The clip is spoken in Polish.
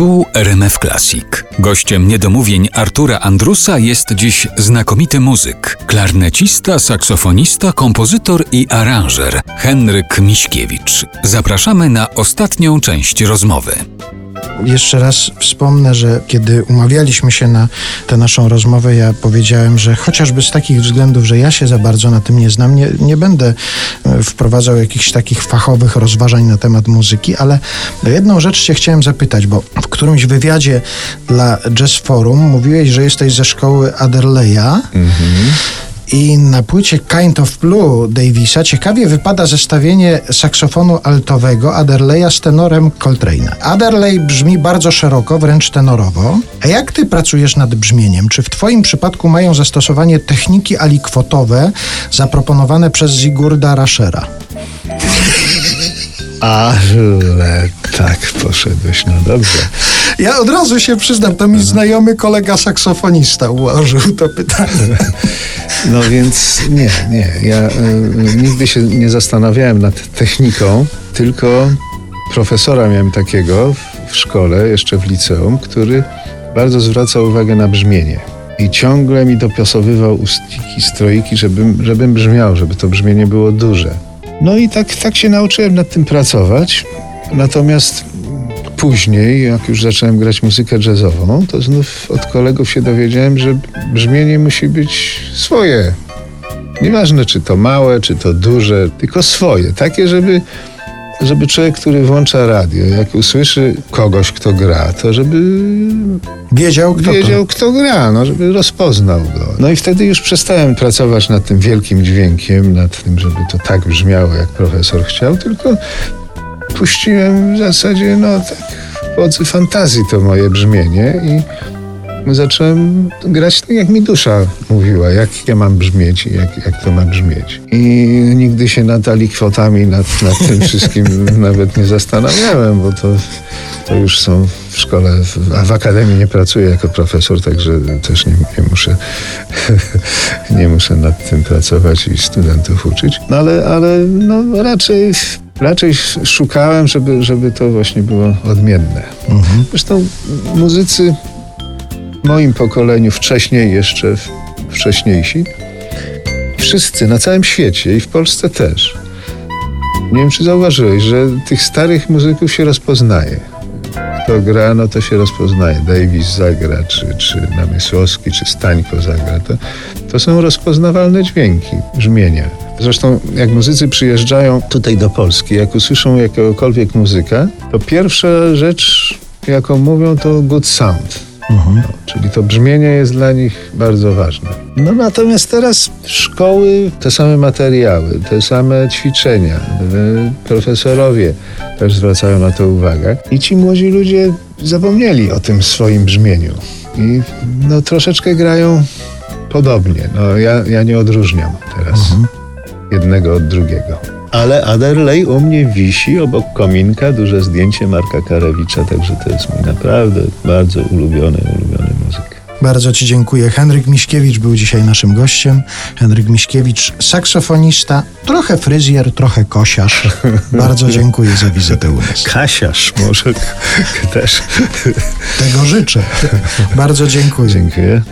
Tu RMF Classic. Gościem niedomówień Artura Andrusa jest dziś znakomity muzyk, klarnecista, saksofonista, kompozytor i aranżer Henryk Miśkiewicz. Zapraszamy na ostatnią część rozmowy. Jeszcze raz wspomnę, że kiedy umawialiśmy się na tę naszą rozmowę, ja powiedziałem, że chociażby z takich względów, że ja się za bardzo na tym nie znam, nie, nie będę e, wprowadzał jakichś takich fachowych rozważań na temat muzyki, ale jedną rzecz się chciałem zapytać, bo w którymś wywiadzie dla Jazz Forum mówiłeś, że jesteś ze szkoły Aderleya. I na płycie Kind of Blue Davisa ciekawie wypada zestawienie saksofonu altowego Adderleya z tenorem Coltrane'a. Adderley brzmi bardzo szeroko, wręcz tenorowo. A jak ty pracujesz nad brzmieniem? Czy w twoim przypadku mają zastosowanie techniki alikwotowe zaproponowane przez Zigurda Rashera? Ale tak poszedłeś, no dobrze. Ja od razu się przyznam, to mi znajomy kolega saksofonista ułożył to pytanie. No więc nie, nie. Ja y, nigdy się nie zastanawiałem nad techniką, tylko profesora miałem takiego w, w szkole, jeszcze w liceum, który bardzo zwraca uwagę na brzmienie. I ciągle mi dopasowywał ustiki, stroiki, żebym, żebym brzmiał, żeby to brzmienie było duże. No i tak, tak się nauczyłem nad tym pracować. Natomiast później, jak już zacząłem grać muzykę jazzową, to znów od kolegów się dowiedziałem, że brzmienie musi być swoje. Nieważne, czy to małe, czy to duże, tylko swoje. Takie, żeby, żeby człowiek, który włącza radio, jak usłyszy kogoś, kto gra, to żeby Wiedział kto wiedział, kto gra, no, żeby rozpoznał go. No i wtedy już przestałem pracować nad tym wielkim dźwiękiem, nad tym, żeby to tak brzmiało, jak profesor chciał, tylko puściłem w zasadzie, no tak, w wodzy fantazji to moje brzmienie i zacząłem grać tak, jak mi dusza mówiła, jak ja mam brzmieć i jak, jak to ma brzmieć. I nigdy się nad alikwotami, nad, nad tym wszystkim nawet nie zastanawiałem, bo to, to już są w szkole, a w akademii nie pracuję jako profesor, także też nie, nie muszę nie muszę nad tym pracować i studentów uczyć. No ale, ale no raczej raczej szukałem, żeby, żeby to właśnie było odmienne. Zresztą muzycy w moim pokoleniu, wcześniej jeszcze wcześniejsi, wszyscy na całym świecie i w Polsce też. Nie wiem, czy zauważyłeś, że tych starych muzyków się rozpoznaje. Kto gra, no to się rozpoznaje. Davis zagra, czy, czy Namysłowski, czy Stańko zagra. To, to są rozpoznawalne dźwięki, brzmienia. Zresztą jak muzycy przyjeżdżają tutaj do Polski, jak usłyszą jakiegokolwiek muzyka, to pierwsza rzecz, jaką mówią, to good sound. No, czyli to brzmienie jest dla nich bardzo ważne. No natomiast teraz szkoły, te same materiały, te same ćwiczenia, y, profesorowie też zwracają na to uwagę. I ci młodzi ludzie zapomnieli o tym swoim brzmieniu. I no troszeczkę grają podobnie. No ja, ja nie odróżniam teraz jednego od drugiego. Ale Aderley u mnie wisi obok kominka, duże zdjęcie Marka Karewicza, także to jest mój naprawdę bardzo ulubiony, ulubiony muzyk. Bardzo Ci dziękuję. Henryk Miśkiewicz był dzisiaj naszym gościem. Henryk Miśkiewicz, saksofonista, trochę fryzjer, trochę kosiarz. Bardzo dziękuję za wizytę u nas. Kasiarz może też. Tego życzę. Bardzo dziękuję. Dziękuję.